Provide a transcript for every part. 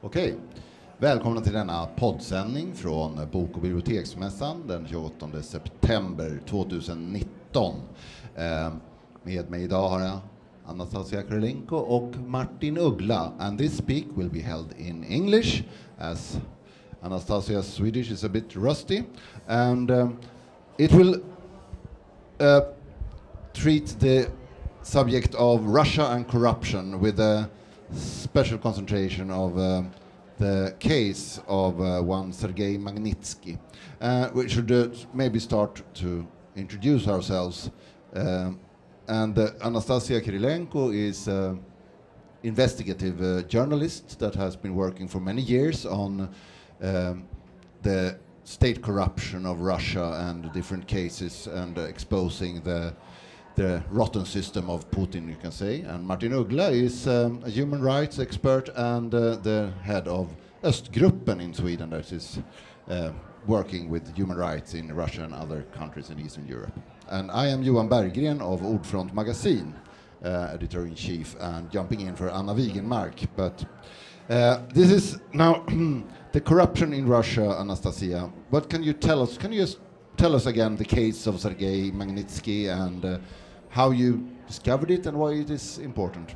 Okej. Välkomna till denna poddsändning från Bok och biblioteksmässan den 28 september 2019. Eh, med mig idag har jag Anastasia Krylenko och Martin Uggla. And this speak will be held in English as Anastasia's Swedish is a bit rusty. And um, it will uh, treat the subject of Russia and corruption with a special concentration of uh, the case of uh, one Sergei Magnitsky. Uh, we should uh, maybe start to introduce ourselves. Um, and uh, Anastasia Kirilenko is an investigative uh, journalist that has been working for many years on um, the state corruption of Russia and different cases and uh, exposing the the rotten system of Putin, you can say. And Martin Uggla is um, a human rights expert and uh, the head of Östgruppen in Sweden that is uh, working with human rights in Russia and other countries in Eastern Europe. And I am Johan Berggren of Ordfront Magazine, uh, editor-in-chief, and jumping in for Anna Wigenmark. But uh, this is now the corruption in Russia, Anastasia. What can you tell us? Can you just tell us again the case of Sergei Magnitsky and uh, how you discovered it and why it is important.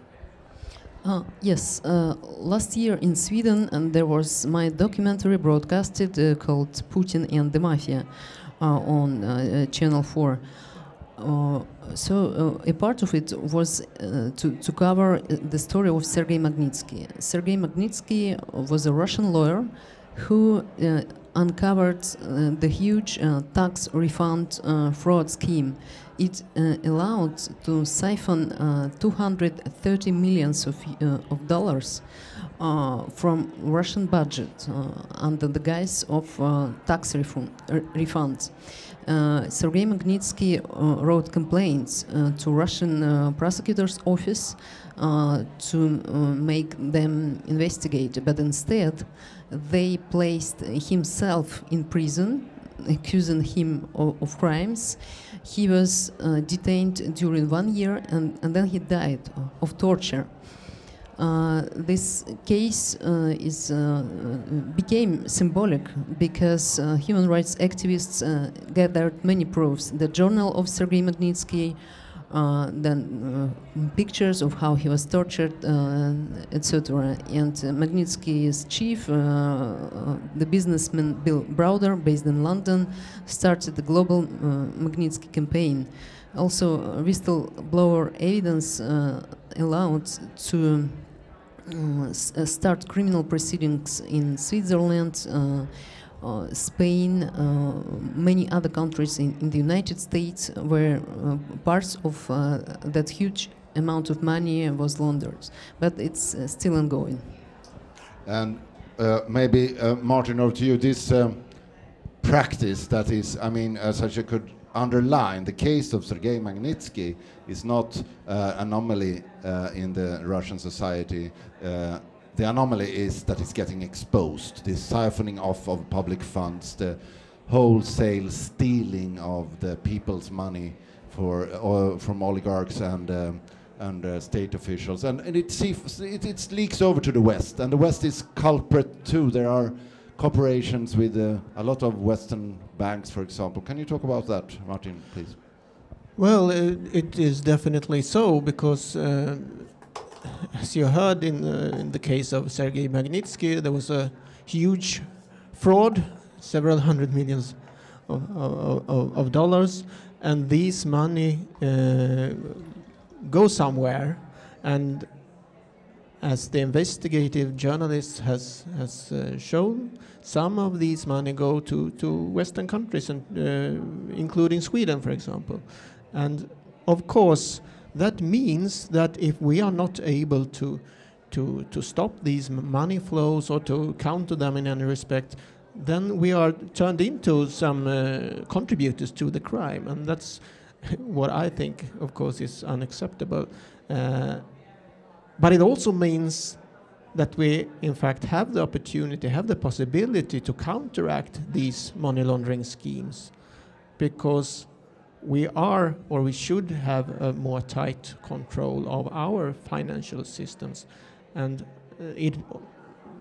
Uh, yes, uh, last year in Sweden, and there was my documentary broadcasted uh, called Putin and the Mafia uh, on uh, uh, Channel 4. so a part of it was to, to cover the story of Sergei Magnitsky. Sergei Magnitsky was a Russian lawyer who uncovered the huge tax refund fraud scheme it uh, allowed to siphon uh, 230 millions of, uh, of dollars uh, from Russian budget uh, under the guise of uh, tax refund, refunds. Sergei Magnitsky wrote complaints to Russian prosecutor's office to make them investigate, but instead they placed himself in prison, accusing him of, of crimes he was uh, detained during one year and, and then he died of torture. Uh, this case uh, is uh, became symbolic because uh, human rights activists uh, gathered many proofs. The journal of Sergei Magnitsky, uh, then uh, pictures of how he was tortured, uh, etc. And Magnitsky's chief, the businessman Bill Browder, based in London, started the global Magnitsky campaign. Also, whistleblower evidence allowed to uh, start criminal proceedings in Switzerland, uh, uh, Spain, uh, many other countries in, in, the United States where uh, parts of that huge amount of money was laundered. But it's still ongoing. And maybe, Martin, over to you, this um, practice that is, I mean, as such I could underline, the case of Sergei Magnitsky is not uh, anomaly uh, in the Russian society. Uh, the anomaly is that it's getting exposed. The siphoning off of public funds, the wholesale stealing of the people's money for uh, from oligarchs and um, and uh, state officials, and, and it, it, it leaks over to the West, and the West is culprit too. There are corporations with uh, a lot of Western banks, for example. Can you talk about that, Martin, please? Well, it, it is definitely so because uh, as you heard in, uh, in the case of Sergei Magnitsky, there was a huge fraud, several hundred millions of, of, of dollars, and these money uh, go somewhere. And as the investigative journalist has, has uh, shown, some of these money go to, to Western countries, and, uh, including Sweden, for example. And of course, that means that if we are not able to to to stop these money flows or to counter them in any respect, then we are turned into some uh, contributors to the crime, and that's what I think, of course, is unacceptable. Uh, but it also means that we, in fact, have the opportunity, have the possibility to counteract these money laundering schemes, because we are or we should have a more tight control of our financial systems and uh, it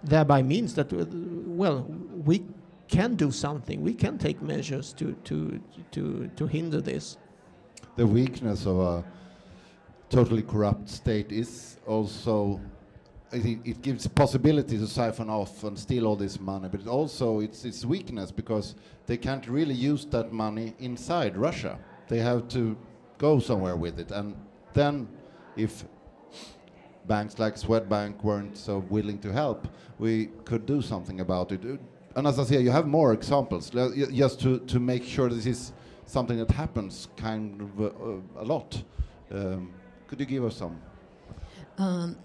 thereby means that uh, well we can do something. We can take measures to to to to hinder this. The weakness of a totally corrupt state is also it, gives possibility to siphon off and steal all this money, but also it's its weakness because they can't really use that money inside Russia. They have to go somewhere with it, and then if banks like Swedbank weren't so willing to help, we could do something about it. Uh, Anastasia, you have more examples, le- just to, to make sure this is something that happens kind of uh, a lot. Um, could you give us some? Um,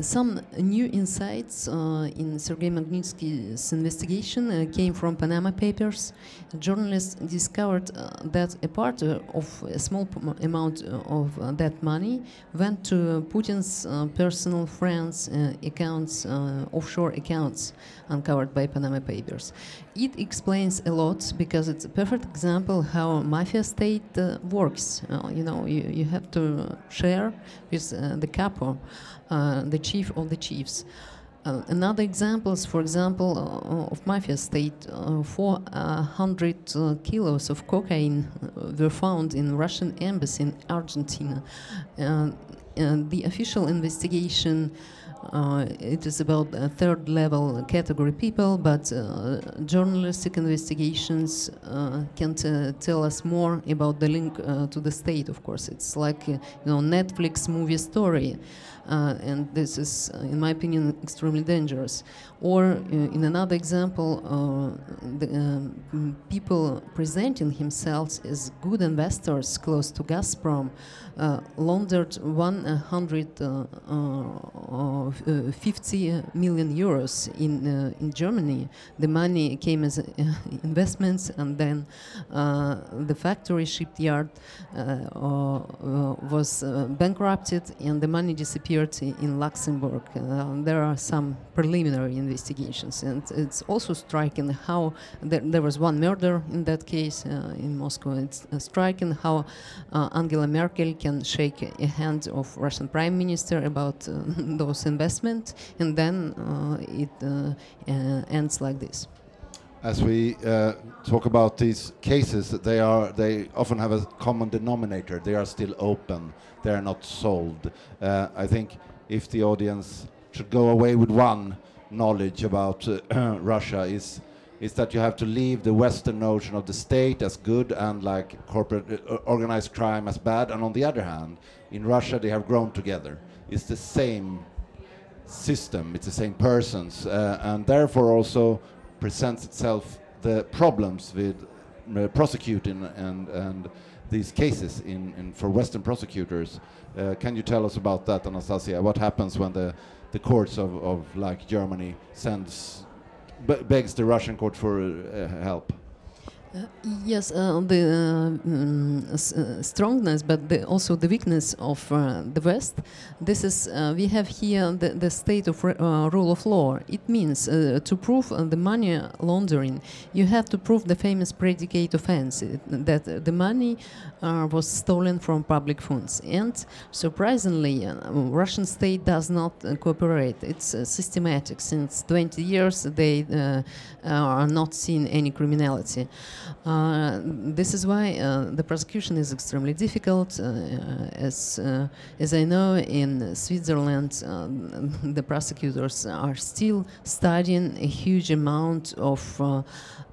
some new insights uh, in Sergei Magnitsky's investigation uh, came from Panama Papers. Journalists discovered uh, that a part uh, of a small amount uh, of uh, that money went to Putin's uh, personal friends' uh, accounts, uh, offshore accounts, uncovered by Panama Papers. It explains a lot because it's a perfect example how mafia state uh, works. Uh, you know, you, you have to share with uh, the capo, uh, the chief of the chiefs. Uh, another examples, for example, uh, of mafia state, uh, 400 uh, kilos of cocaine uh, were found in Russian embassy in Argentina. Uh, the official investigation uh, it is about third level category people, but uh, journalistic investigations uh, can tell us more about the link uh, to the state. Of course, it's like uh, you know Netflix movie story, uh, and this is, in my opinion, extremely dangerous. Or in another example, the um, people presenting themselves as good investors close to Gazprom laundered 100 uh, uh, 50 million euros in uh, in Germany. The money came as uh, investments, and then the factory shipyard was bankrupted, and the money disappeared in Luxembourg. There are some preliminary investigations, and it's also striking how there, there was one murder in that case in Moscow. It's striking how Angela Merkel can shake a hand of Russian Prime Minister about those and then uh, it uh, uh, ends like this. As we uh, talk about these cases, they are they often have a common denominator. They are still open. They are not solved. Uh, I think if the audience should go away with one knowledge about uh, Russia is is that you have to leave the Western notion of the state as good and like corporate organized crime as bad, and on the other hand, in Russia they have grown together. It's the same system, it's the same persons, uh, and therefore also presents itself the problems with uh, prosecuting and, and these cases in, in for Western prosecutors. Uh, can you tell us about that, Anastasia? What happens when the, the courts of, of like Germany sends begs the Russian court for uh, help? Uh, yes, uh, the uh, mm, uh, strongness, but the, also the weakness of uh, the West. This is uh, we have here the, the state of uh, rule of law. It means uh, to prove the money laundering, you have to prove the famous predicate offense that the money was stolen from public funds. And surprisingly, Russian state does not cooperate. It's systematic. Since 20 years, they are not seeing any criminality. Uh, this is why uh, the prosecution is extremely difficult. Uh, as uh, as I know, in Switzerland, uh, the prosecutors are still studying a huge amount of. Uh,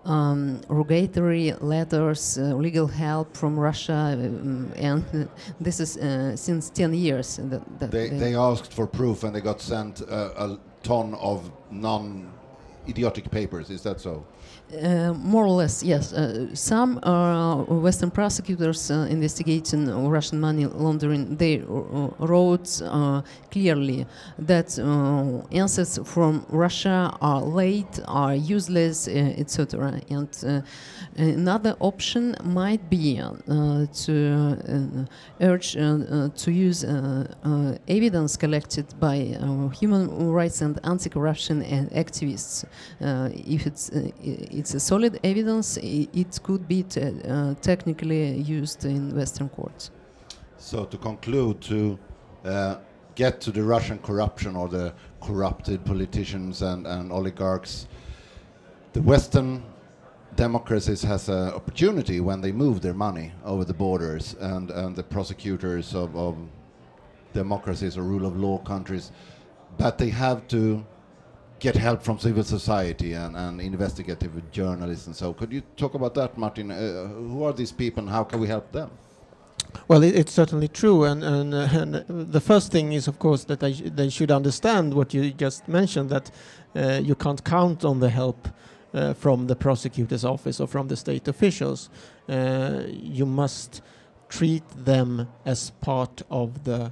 um, rogatory letters, uh, legal help from Russia, um, and uh, this is uh, since 10 years. That, that They, they asked for proof and they got sent a, a ton of non idiotic papers. Is that so? Uh, more or less, yes. Uh, some uh, Western prosecutors uh, investigating Russian money laundering, they wrote uh, clearly that uh, answers from Russia are late, are useless, uh, etc. And uh, another option might be to urge to use evidence collected by human rights and anti-corruption activists. If it's it's a solid evidence, it could be te- uh, technically used in Western courts. So to conclude, to uh, get to the Russian corruption or the corrupted politicians and, and oligarchs, the Western democracies has an opportunity when they move their money over the borders and, and the prosecutors of, of democracies or rule of law countries, but they have to get help from civil society and, and investigative journalists and so. Could you talk about that, Martin? Uh, who are these people and how can we help them? Well, it, it's certainly true, and, and, uh, and the first thing is, of course, that they, sh they should understand what you just mentioned that uh, you can't count on the help uh, from the prosecutor's office or from the state officials. Uh, you must treat them as part of the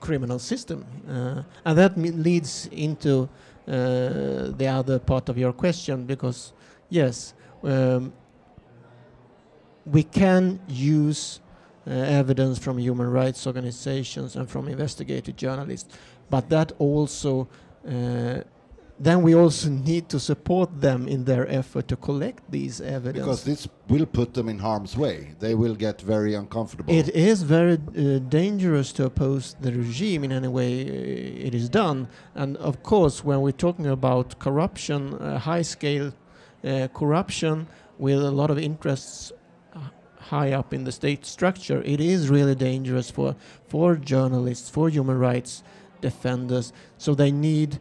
criminal system. Uh, and that leads into uh, the other part of your question because, yes, um, we can use uh, evidence from human rights organizations and from investigative journalists, but that also uh, then we also need to support them in their effort to collect these evidence. Because this will put them in harm's way. They will get very uncomfortable. It is very uh, dangerous to oppose the regime in any way uh, it is done. And of course, when we're talking about corruption, uh, high scale uh, corruption with a lot of interests uh, high up in the state structure, it is really dangerous for, for journalists, for human rights defenders. So they need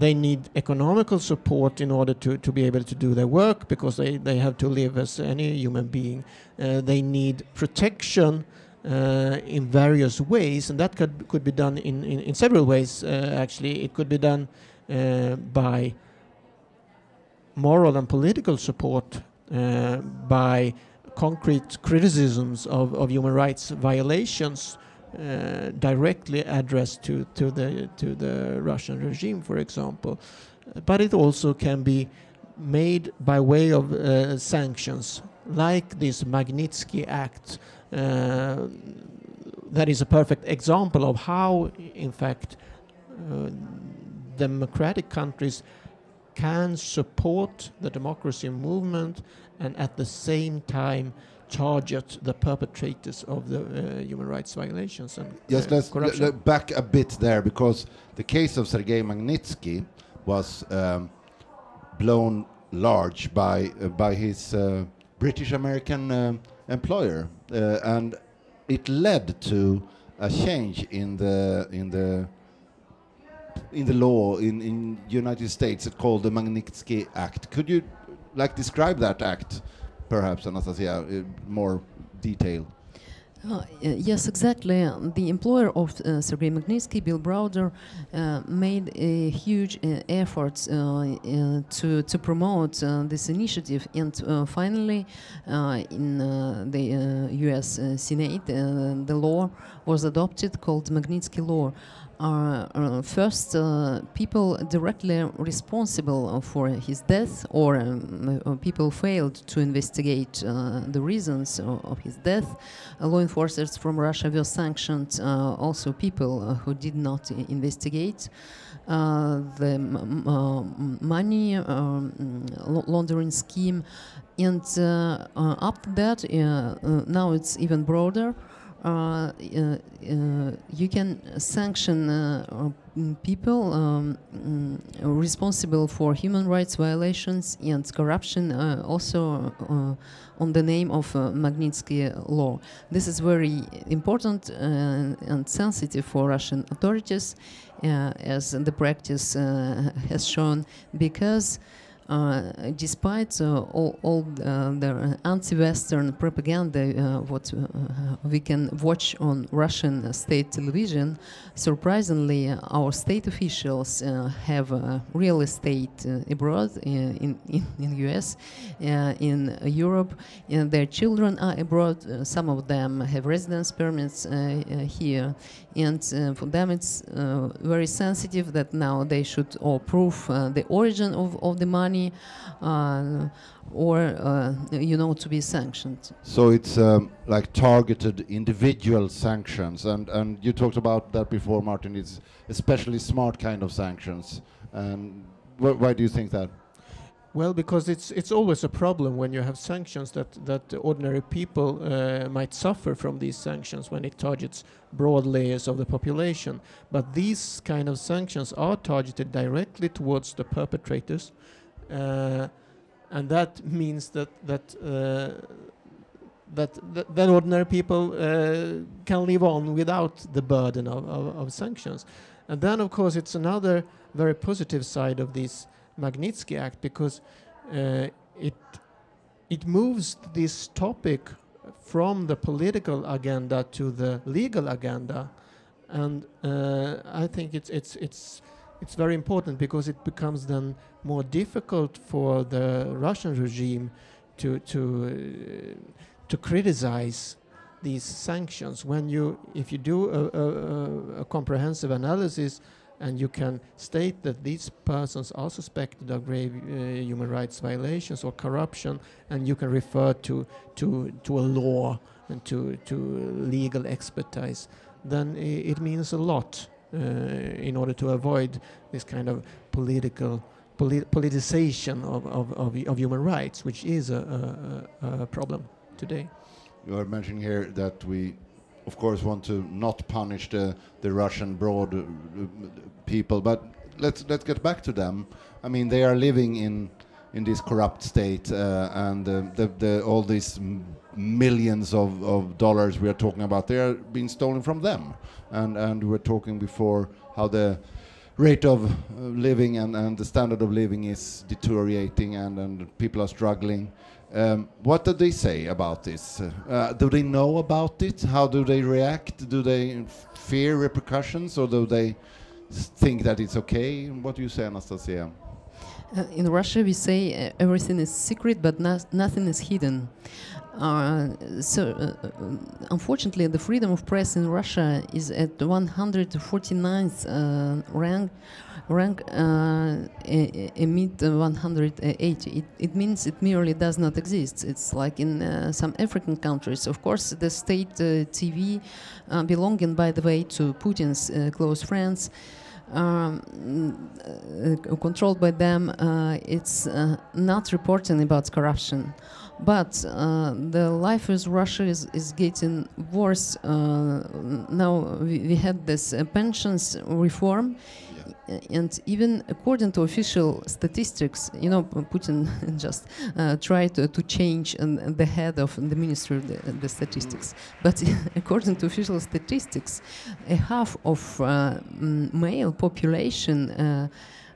they need economical support in order to, to be able to do their work because they, they have to live as any human being. Uh, they need protection uh, in various ways, and that could, could be done in, in, in several ways, uh, actually. It could be done uh, by moral and political support, uh, by concrete criticisms of, of human rights violations uh, directly addressed to, to, the, to the Russian regime, for example. But it also can be made by way of uh, sanctions, like this Magnitsky Act. Uh, that is a perfect example of how, in fact, uh, democratic countries can support the democracy movement and at the same time target the perpetrators of the uh, human rights violations and yes, uh, let's corruption. back a bit there because the case of Sergei Magnitsky was um, blown large by uh, by his uh, British American uh, employer, uh, and it led to a change in the in the in the law in in United States. It's called the Magnitsky Act. Could you like describe that act? perhaps, Anastasia, uh, more detail. Uh, yes, exactly. The employer of uh, Sergei Magnitsky, Bill Browder, uh, made a huge uh, effort uh, uh, to to promote this initiative, and finally, in the U.S. Senate, the law was adopted called Magnitsky Law are uh, first uh, people directly responsible for his death or um, uh, people failed to investigate uh, the reasons of his death. Uh, law enforcers from Russia were sanctioned, uh, also people who did not investigate. the money um, laundering scheme and after that now it's even broader uh, uh, uh, Uh, uh, uh, you can sanction people um, mm, responsible for human rights violations and corruption also on the name of Magnitsky law. This is very important and sensitive for Russian authorities, as the practice has shown, because uh, Э, despite uh, all, all uh, the anti-Western propaganda, what we can watch on Russian state television, surprisingly, our state officials uh, have uh, real estate uh, abroad in, in, in US, in Europe, and their children are abroad. some of them have residence permits here, and for them it's very sensitive that now they should all prove the origin of, of the money uh, or uh, you know to be sanctioned. So it's um, like targeted individual sanctions, and and you talked about that before, Martin. It's especially smart kind of sanctions, and wh why do you think that? Well, because it's it's always a problem when you have sanctions that that ordinary people uh, might suffer from these sanctions when it targets broad layers of the population. But these kind of sanctions are targeted directly towards the perpetrators, uh, and that means that that. Uh, that, that ordinary people uh, can live on without the burden of, of, of sanctions. And then, of course, it's another very positive side of this Magnitsky Act because uh, it it moves this topic from the political agenda to the legal agenda, and uh, I think it's it's it's it's very important because it becomes then more difficult for the Russian regime to to uh, to criticize these sanctions. When you if you do a, a, a comprehensive analysis and you can state that these persons are suspected of grave uh, human rights violations or corruption, and you can refer to to to a law and to to legal expertise, then it means a lot uh, in order to avoid this kind of political poli politicization of, of, of, of, human rights, which is a, a, a problem today. You are mentioning here that we of course, want to not punish the, the Russian broad uh, people, but let's let's get back to them. I mean, they are living in in this corrupt state, uh, and uh, the, the, all these millions of, of dollars we are talking about, they are being stolen from them. And and we were talking before how the rate of uh, living and, and the standard of living is deteriorating, and, and people are struggling. Um, what do they say about this? Uh, do they know about it? How do they react? Do they fear repercussions, or do they think that it's okay? What do you say, Anastasia? Uh, in Russia, we say uh, everything is secret, but no nothing is hidden. Uh, so, uh, uh, unfortunately, the freedom of press in Russia is at 149th uh, rank rank uh, amid 180. It, it, means it merely does not exist. It's like in uh, some African countries. Of course, the state uh, TV, uh, belonging, by the way, to Putin's uh, close friends, um, uh, controlled by them, it's not reporting about corruption. But uh, the life with Russia is, is getting worse. Uh, now we, we, had this uh, pensions reform, and even according to official statistics, you know, Putin just uh, tried to, to change the head of the Ministry of the, the Statistics. But according to official statistics, a half of uh, male population uh,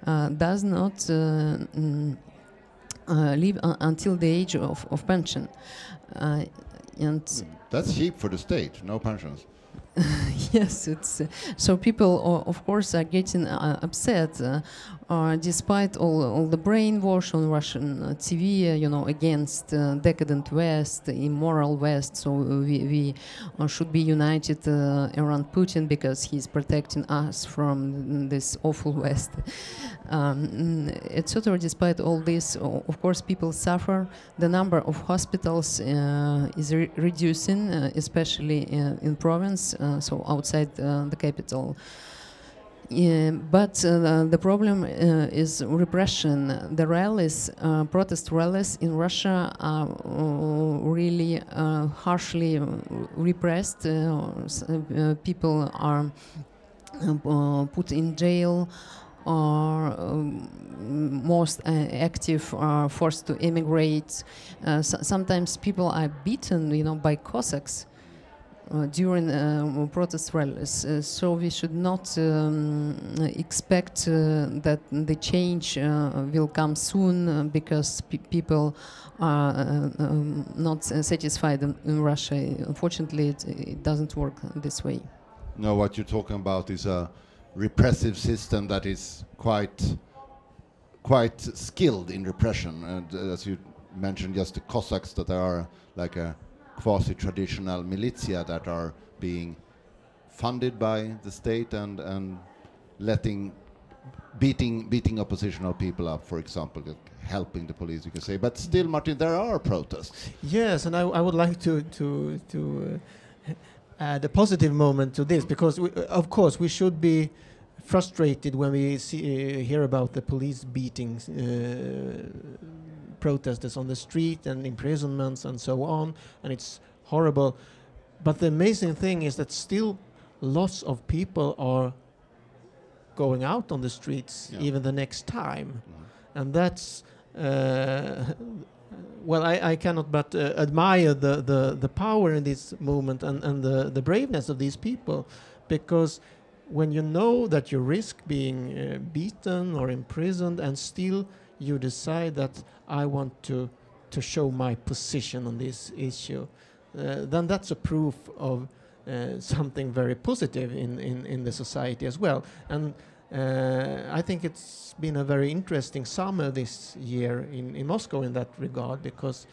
uh does not uh, mm, uh, Uh, live until the age of, of pension. Uh, and that's cheap for the state, no pensions. yes, it's uh, so people, uh, of course, are getting uh, upset uh, despite all, all the brainwash on Russian uh, TV, uh, you know, against decadent West, immoral West. So we, we should be united around Putin because he's protecting us from this awful West, um, etc. Despite all this, of course, people suffer. The number of hospitals is re reducing, especially in province, so outside the capital. Yeah, but uh, the problem uh, is repression. The rallies, uh, protest rallies in Russia are uh, really uh, harshly repressed. Uh, people are put in jail or um, most active are forced to immigrate. sometimes people are beaten, you know, by Cossacks uh, during uh, protest rallies. Uh, so we should not um, expect that the change will come soon because pe people are um, not satisfied in, in, Russia. Unfortunately, it, it doesn't work this way. No, what you're talking about is a repressive system that is quite quite skilled in repression. And uh, as you mentioned, just the Cossacks that are like a quasi-traditional militia that are being funded by the state and and letting beating beating oppositional people up, for example, helping the police, you can say. But still, Martin, there are protests. Yes, and I, I would like to to to uh, add a positive moment to this because, we, of course, we should be frustrated when we see, uh, hear about the police beatings uh, protesters on the street and imprisonments and so on, and it's horrible. But the amazing thing is that still lots of people are going out on the streets Yeah. even the next time, Mhm. and that's. Uh, well, I, I cannot but uh, admire the, the, the power in this movement and, and the, the braveness of these people because when you know that you risk being uh, beaten or imprisoned and still you decide that I want to, to show my position on this issue, uh, then that's a proof of uh, something very positive in, in, in the society as well. And uh, I think it's been a very interesting summer this year in, in Moscow in that regard because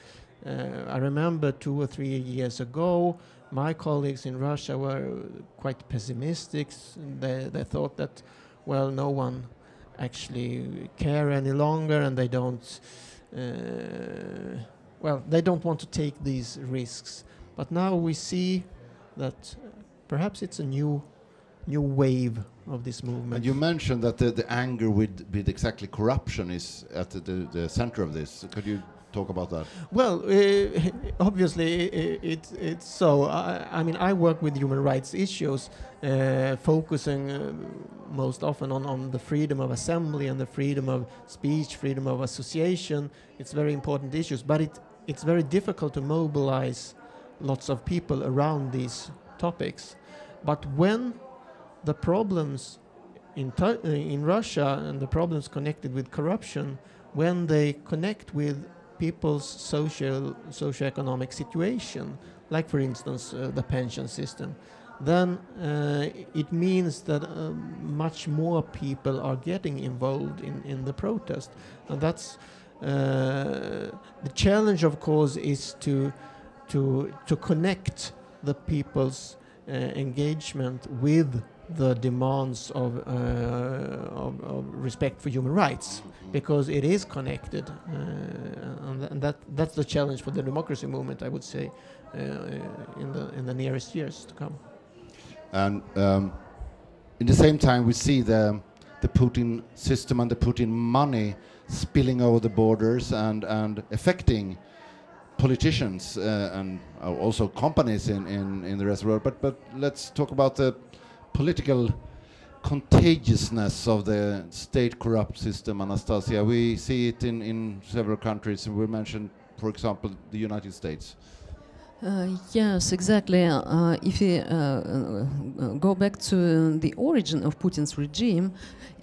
uh, I remember two or three years ago, my colleagues in Russia were quite pessimistic. They, they thought that, well, no one actually care any longer and they don't, uh, well, they don't want to take these risks. But now we see that perhaps it's a new, new wave of this movement. And you mentioned that the, the anger with, with exactly corruption is at the, the, the center of this. Could you talk about that? Well, uh, obviously, i- it, it's so. I, I mean, I work with human rights issues, uh, focusing uh, most often on, on the freedom of assembly and the freedom of speech, freedom of association. It's very important issues, but it, it's very difficult to mobilize lots of people around these topics. But when the problems in, uh, in Russia and the problems connected with corruption, when they connect with people's social socioeconomic situation, like for instance uh, the pension system, then uh, it means that uh, much more people are getting involved in, in the protest, and that's uh, the challenge. Of course, is to to to connect the people's uh, engagement with the demands of, uh, of, of respect for human rights because it is connected, uh, and, th- and that that's the challenge for the democracy movement, I would say, uh, in the in the nearest years to come. And um, in the same time, we see the the Putin system and the Putin money spilling over the borders and and affecting politicians uh, and uh, also companies in, in, in the rest of the world. But but let's talk about the political contagiousness of the state corrupt system, Anastasia. We see it in, in several countries. We mentioned, for example, the United States. Uh, yes, exactly. Uh, if we uh, uh, go back to the origin of Putin's regime,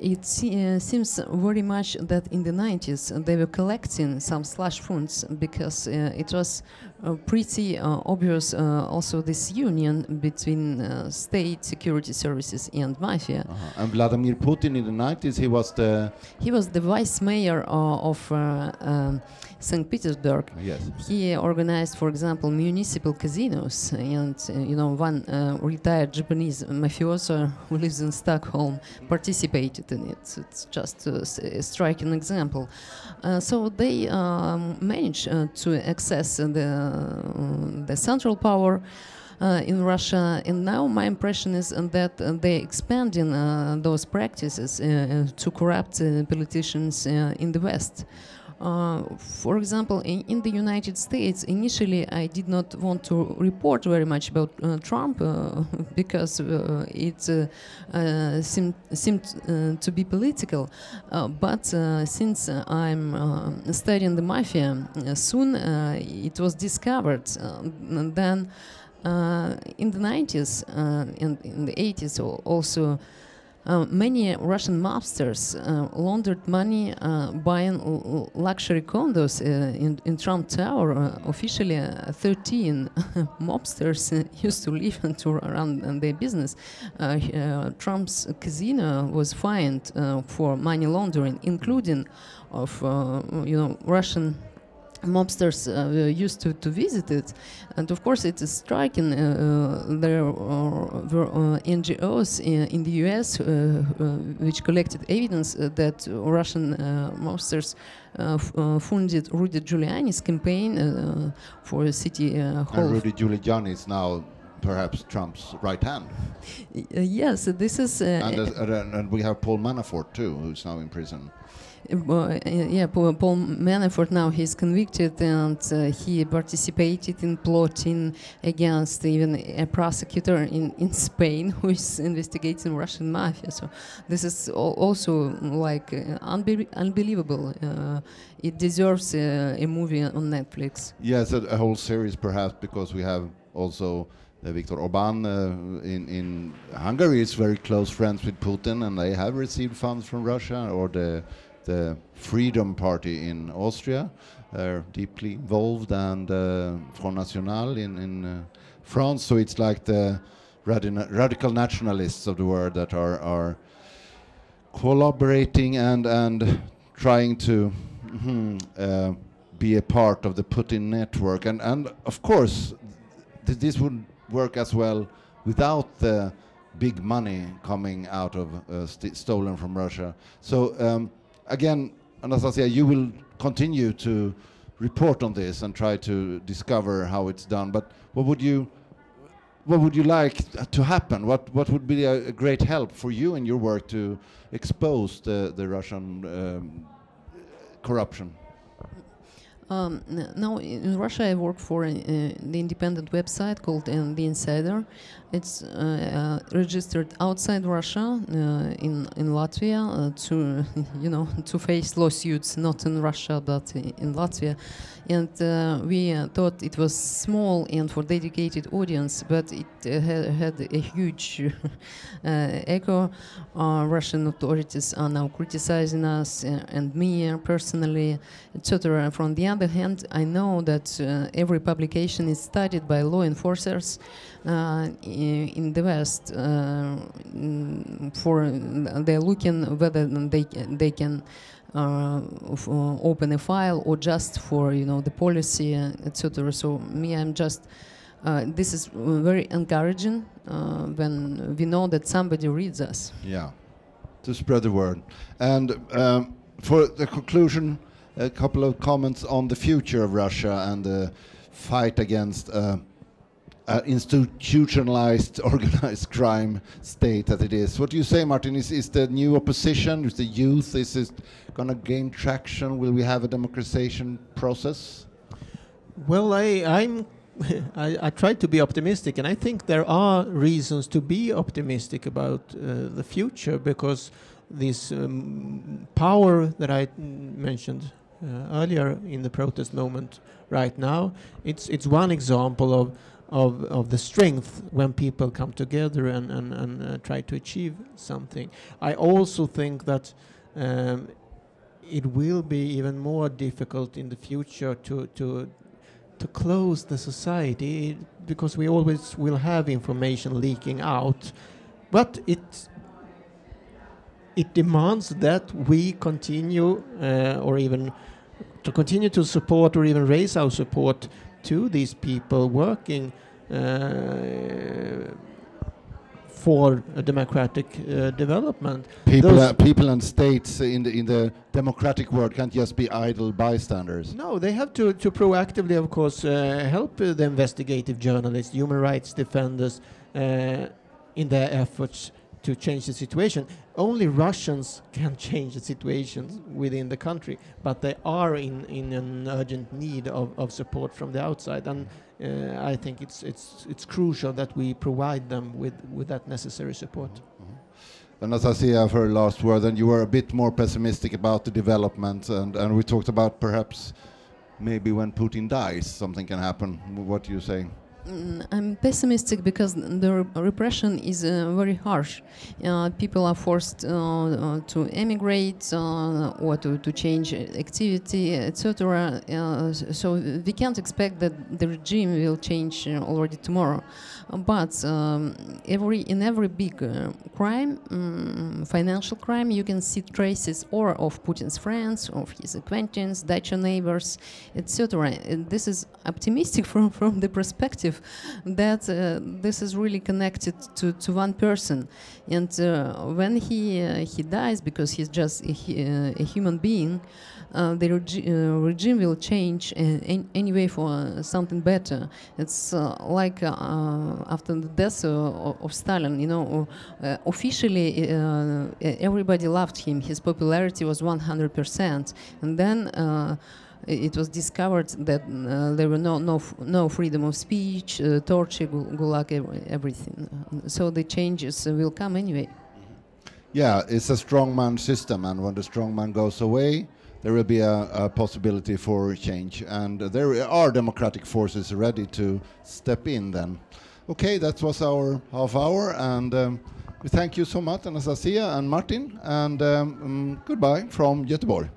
it se- uh, seems very much that in the 90s uh, they were collecting some slush funds because uh, it was uh, pretty uh, obvious uh, also this union between uh, state security services and mafia. Uh-huh. And Vladimir Putin in the 90s, he was the He was the vice mayor uh, of uh, um, St. Petersburg yes. He organized, for example, municipal casinos, and uh, you know, one uh, retired Japanese mafioso who lives in Stockholm participated in it. It's just a, s- a striking example. Uh, so they um, managed uh, to access the uh, the central power. Uh, in Russia, and now my impression is uh, that uh, they're expanding uh, those practices uh, uh, to corrupt uh, politicians uh, in the West. For example, in, in the United States, initially I did not want to report very much about uh, Trump uh, because uh, it uh, uh, seemed, seemed to be political. But since I'm studying the mafia, soon it was discovered. Then in the 90s uh, and in the 80s al- also. Uh, many Russian mobsters uh, laundered money uh, buying luxury condos uh, in, in Trump Tower. Uh, officially, uh, 13 mobsters used to live and to run their business. Trump's casino was fined for money laundering, including of you know Russian mobsters uh, used to, to visit it. And of course it is striking uh, uh, there uh, were uh, NGOs in, in the US uh, uh, which collected evidence uh, that Russian uh, mobsters uh, f- uh, funded Rudy Giuliani's campaign uh, for city uh, hall And Rudy Giuliani is now perhaps Trump's right hand. Uh, yes, this is. Uh, And, uh, and, we have Paul Manafort too, who's now in prison. Uh, yeah, Paul, Paul Manafort now he's convicted and uh, he participated in plotting against even a prosecutor in, in Spain who is investigating Russian mafia. So this is also like uh, unbe- unbelievable. Uh, it deserves uh, a movie on Netflix. Yes, a, a whole series perhaps because we have also uh, Viktor Orban uh, in in Hungary is very close friends with Putin, and they have received funds from Russia. Or the the Freedom Party in Austria, they're deeply involved, and uh, Front National in in uh, France. So it's like the radi- radical nationalists of the world that are are collaborating and and trying to uh, be a part of the Putin network. And and of course, th- this would work as well without the big money coming out of uh, st- stolen from Russia. So um, again, Anastasia, you will continue to report on this and try to discover how it's done. But what would you what would you like to happen? What what would be a, a great help for you in your work to expose the the Russian um, corruption? Um, now in Russia, I work for uh, the independent website called uh, The Insider. It's uh, uh, registered outside Russia uh, in in Latvia uh, to you know to face lawsuits not in Russia but in Latvia, and uh, we thought it was small and for dedicated audience, but it ha- had a huge echo. Russian authorities are now criticizing us and me personally etc. From the other hand, I know that every publication is studied by law enforcers uh, in the West. Uh, mm, for they're looking whether they they can. Uh, uh, open a file or just for you know the policy uh, etc so me i'm just uh, this is uh, very encouraging uh, when we know that somebody reads us Yeah, to spread the word. And um, for the conclusion, a couple of comments on the future of Russia and the fight against uh, institutionalized organized crime state that it is. What do you say, Martin? Is, is the new opposition, is the youth, is it going to gain traction? Will we have a democratization process? Well, I, I'm. I, I try to be optimistic, and I think there are reasons to be optimistic about uh, the future because this um, power that I mentioned uh, earlier in the protest moment right now, it's it's one example of of, of the strength when people come together and and, and uh, try to achieve something. I also think that. Um, it will be even more difficult in the future to to to close the society because we always will have information leaking out but it it demands that we continue uh, or even to continue to support or even raise our support to these people working uh, for a democratic uh, development People, Those- uh, people and states in the, in the democratic world can't just be idle bystanders. No, they have to, to proactively, of course, uh, help the investigative journalists, human rights defenders, uh, in their efforts to change the situation. Only Russians can change the situation within the country, but they are in, in an urgent need of, of support from the outside. And uh, I think it's, it's, it's crucial that we provide them with, with that necessary support. Anastasia, for a last word, and you were a bit more pessimistic about the development, and, and we talked about perhaps maybe when Putin dies, something can happen. What do you say? Mm, I'm pessimistic because the repression is uh, very harsh. Uh, people are forced uh, uh, to emigrate uh, or to, to change activity, etc. Uh, so we can't expect that the regime will change already tomorrow. But um, every in every big crime, um, financial crime, you can see traces or of Putin's friends, of his acquaintances, dacha neighbors, etc. This is optimistic from, from the perspective that uh, this is really connected to, to one person. And uh, when he uh, he dies because he's just a, uh, a human being, uh, the regi- uh, regime will change an- anyway for something better. It's like after the death of Stalin, you know, officially everybody loved him. His popularity was 100%. And then it was discovered that uh, there were no, no, no freedom of speech, uh, torture, gulag, everything. So the changes will come anyway. Yeah, it's a strongman system, and when the strongman goes away, there will be a, a possibility for change, and there are democratic forces ready to step in. Then, okay, that was our half hour, and um, we thank you so much, Anastasia and Martin, and um, um, goodbye from Göteborg.